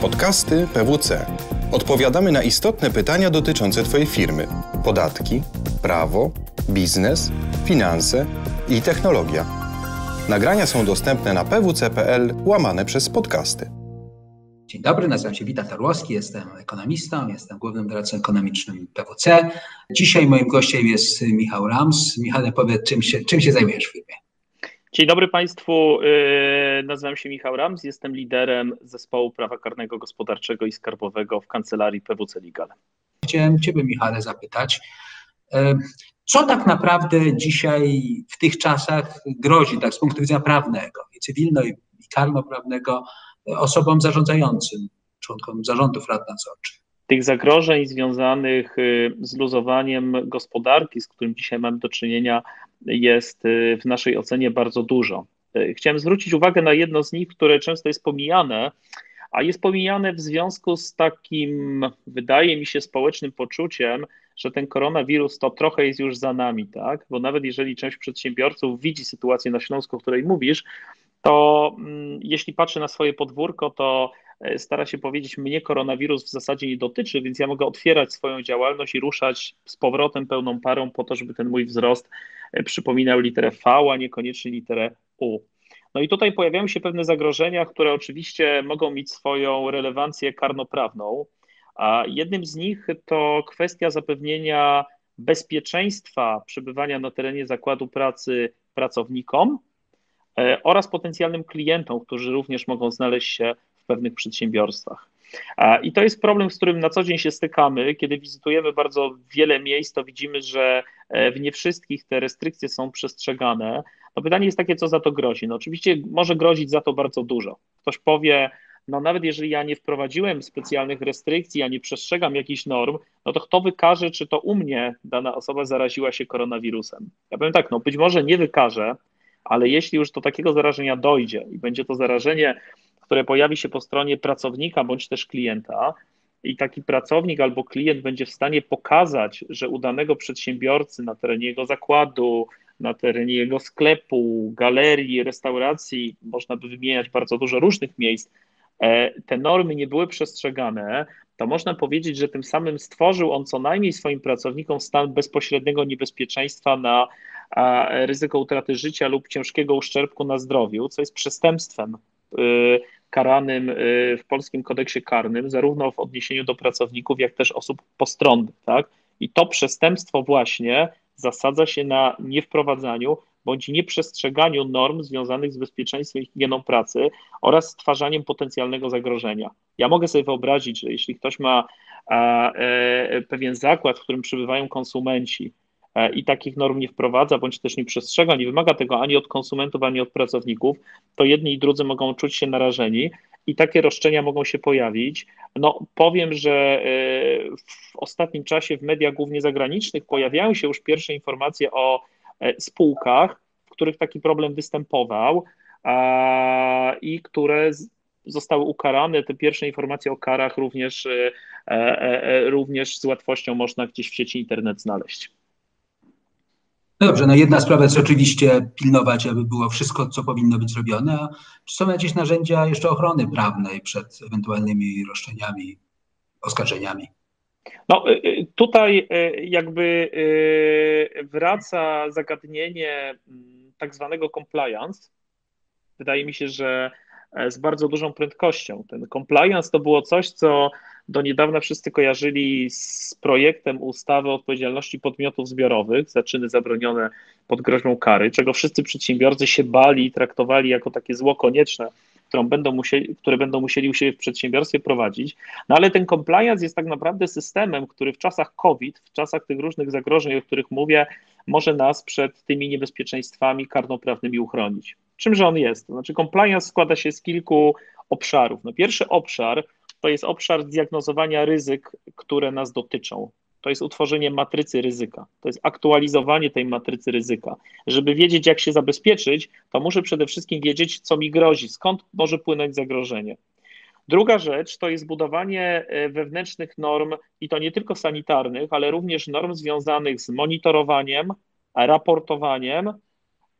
Podcasty PWC. Odpowiadamy na istotne pytania dotyczące Twojej firmy: podatki, prawo, biznes, finanse i technologia. Nagrania są dostępne na pwc.pl łamane przez podcasty. Dzień dobry, nazywam się Witat Tarłowski, jestem ekonomistą, jestem głównym doradcą ekonomicznym PWC. Dzisiaj moim gościem jest Michał Rams. Michał, powiedz, czym się, czym się zajmujesz w firmie? Dzień dobry Państwu. Yy, nazywam się Michał Rams, jestem liderem zespołu prawa karnego, gospodarczego i skarbowego w kancelarii PWC Legal. Chciałem Ciebie, Michale, zapytać, yy, co tak naprawdę dzisiaj w tych czasach grozi, tak z punktu widzenia prawnego i cywilno i karno-prawnego osobom zarządzającym, członkom zarządów rad nadzorczych? Tych zagrożeń związanych y, z luzowaniem gospodarki, z którym dzisiaj mamy do czynienia, jest y, w naszej ocenie bardzo dużo. Y, chciałem zwrócić uwagę na jedno z nich, które często jest pomijane, a jest pomijane w związku z takim, wydaje mi się, społecznym poczuciem, że ten koronawirus to trochę jest już za nami, tak? Bo nawet jeżeli część przedsiębiorców widzi sytuację na Śląsku, o której mówisz, to mm, jeśli patrzy na swoje podwórko, to stara się powiedzieć, mnie koronawirus w zasadzie nie dotyczy, więc ja mogę otwierać swoją działalność i ruszać z powrotem pełną parą po to, żeby ten mój wzrost e, przypominał literę V, a niekoniecznie literę U. No i tutaj pojawiają się pewne zagrożenia, które oczywiście mogą mieć swoją relewancję karnoprawną, a jednym z nich to kwestia zapewnienia bezpieczeństwa przebywania na terenie zakładu pracy pracownikom, E, oraz potencjalnym klientom, którzy również mogą znaleźć się pewnych przedsiębiorstwach. I to jest problem, z którym na co dzień się stykamy. Kiedy wizytujemy bardzo wiele miejsc, to widzimy, że e, w nie wszystkich te restrykcje są przestrzegane. No pytanie jest takie, co za to grozi. No oczywiście może grozić za to bardzo dużo. Ktoś powie, no nawet jeżeli ja nie wprowadziłem specjalnych restrykcji, ja nie przestrzegam jakichś norm, no to kto wykaże, czy to u mnie dana osoba zaraziła się koronawirusem? Ja powiem tak, no być może nie wykaże, ale jeśli już do takiego zarażenia dojdzie i będzie to zarażenie, które pojawi się po stronie pracownika bądź też klienta, i taki pracownik albo klient będzie w stanie pokazać, że u danego przedsiębiorcy na terenie jego zakładu, na terenie jego sklepu, galerii, restauracji, można by wymieniać bardzo dużo różnych miejsc, e, te normy nie były przestrzegane, to można powiedzieć, że tym samym stworzył on co najmniej swoim pracownikom stan bezpośredniego niebezpieczeństwa na ryzyko utraty życia lub ciężkiego uszczerbku na zdrowiu, co jest przestępstwem. Y, karanym y, w polskim kodeksie karnym, zarówno w odniesieniu do pracowników, jak też osób postronnych. Tak? I to przestępstwo właśnie zasadza się na niewprowadzaniu bądź nieprzestrzeganiu norm związanych z bezpieczeństwem i higieną pracy oraz stwarzaniem potencjalnego zagrożenia. Ja mogę sobie wyobrazić, że jeśli ktoś ma e, pewien zakład, w którym przebywają konsumenci, i takich norm nie wprowadza, bądź też nie przestrzega, nie wymaga tego ani od konsumentów, ani od pracowników, to jedni i drudzy mogą czuć się narażeni i takie roszczenia mogą się pojawić. No, powiem, że e, w ostatnim czasie w mediach głównie zagranicznych pojawiają się już pierwsze informacje o e, spółkach, w których taki problem występował i które zostały ukarane. Te pierwsze informacje o karach również, również z łatwością można gdzieś w sieci internet znaleźć. No dobrze, no jedna sprawa jest oczywiście pilnować, aby było wszystko, co powinno być zrobione, a czy są jakieś narzędzia jeszcze ochrony prawnej przed ewentualnymi roszczeniami, oskarżeniami? No y, y, tutaj y, jakby wraca zagadnienie mm, tak zwanego compliance. Wydaje mi się, że e, z bardzo dużą prędkością. Ten compliance to było coś, co do niedawna wszyscy kojarzyli z projektem ustawy o odpowiedzialności podmiotów zbiorowych, zaczyny zabronione pod groźbą kary, czego wszyscy przedsiębiorcy się bali i traktowali jako takie zło konieczne, którą będą musieli, które będą musieli u siebie w przedsiębiorstwie prowadzić. No ale ten compliance jest tak naprawdę systemem, który w czasach COVID, w czasach tych różnych zagrożeń, o których mówię, może nas przed tymi niebezpieczeństwami karnoprawnymi uchronić. Czymże on jest? To znaczy, compliance składa się z kilku obszarów. No, pierwszy obszar to jest obszar diagnozowania ryzyk, które nas dotyczą. To jest utworzenie matrycy ryzyka, to jest aktualizowanie tej matrycy ryzyka. Żeby wiedzieć, jak się zabezpieczyć, to muszę przede wszystkim wiedzieć, co mi grozi, skąd może płynąć zagrożenie. Druga rzecz to jest budowanie e, wewnętrznych norm, i to nie tylko sanitarnych, ale również norm związanych z monitorowaniem, raportowaniem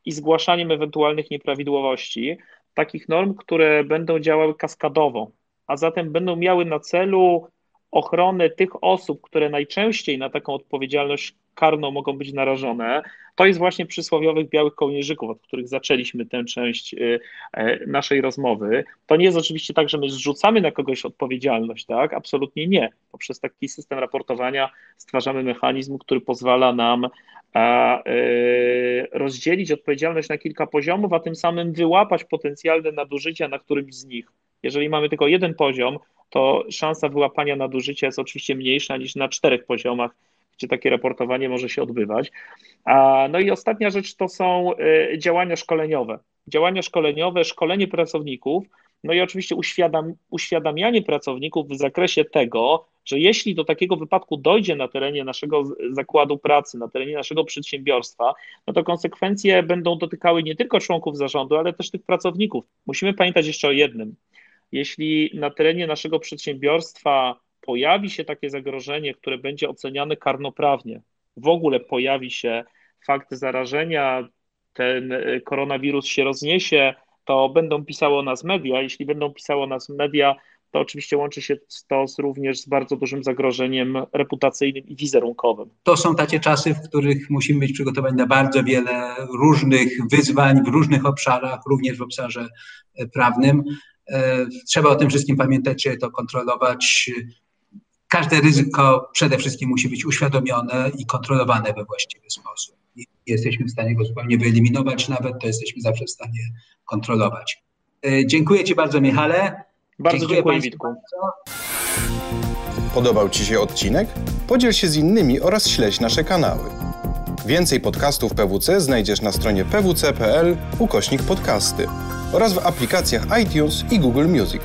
i zgłaszaniem ewentualnych nieprawidłowości. Takich norm, które będą działały kaskadowo, a zatem będą miały na celu ochronę tych osób, które najczęściej na taką odpowiedzialność karną mogą być narażone, to jest właśnie przysłowiowych białych kołnierzyków, od których zaczęliśmy tę część y, e, naszej rozmowy. To nie jest oczywiście tak, że my zrzucamy na kogoś odpowiedzialność, tak? Absolutnie nie. Poprzez taki system raportowania stwarzamy mechanizm, który pozwala nam y, rozdzielić odpowiedzialność na kilka poziomów, a tym samym wyłapać potencjalne nadużycia na którymś z nich. Jeżeli mamy tylko jeden poziom, to szansa wyłapania nadużycia jest oczywiście mniejsza niż na czterech poziomach, gdzie takie raportowanie może się odbywać. No i ostatnia rzecz to są y, działania szkoleniowe. Działania szkoleniowe, szkolenie pracowników, no i oczywiście uświadam, uświadamianie pracowników w zakresie tego, że jeśli do takiego wypadku dojdzie na terenie naszego zakładu pracy, na terenie naszego przedsiębiorstwa, no to konsekwencje będą dotykały nie tylko członków zarządu, ale też tych pracowników. Musimy pamiętać jeszcze o jednym. Jeśli na terenie naszego przedsiębiorstwa pojawi się takie zagrożenie, które będzie oceniane karnoprawnie, w ogóle pojawi się fakt zarażenia, ten y, koronawirus się rozniesie, to będą pisało nas media. Jeśli będą pisało nas media, to oczywiście łączy się to również z bardzo dużym zagrożeniem reputacyjnym i wizerunkowym. To są takie czasy, w których musimy być przygotowani na bardzo wiele różnych wyzwań w różnych obszarach, również w obszarze e, prawnym. E, trzeba o tym wszystkim pamiętać, żeby to kontrolować. Każde ryzyko przede wszystkim musi być uświadomione i kontrolowane we właściwy sposób. Jesteśmy w stanie go zupełnie wyeliminować, nawet to jesteśmy zawsze w stanie kontrolować. E, dziękuję Ci bardzo, Michale. Bardzo dziękuję, dziękuję Witku. Podobał Ci się odcinek? Podziel się z innymi oraz śledź nasze kanały. Więcej podcastów PWC znajdziesz na stronie pwc.pl ukośnik podcasty oraz w aplikacjach iTunes i Google Music.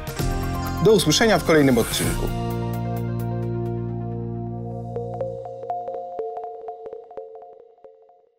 Do usłyszenia w kolejnym odcinku.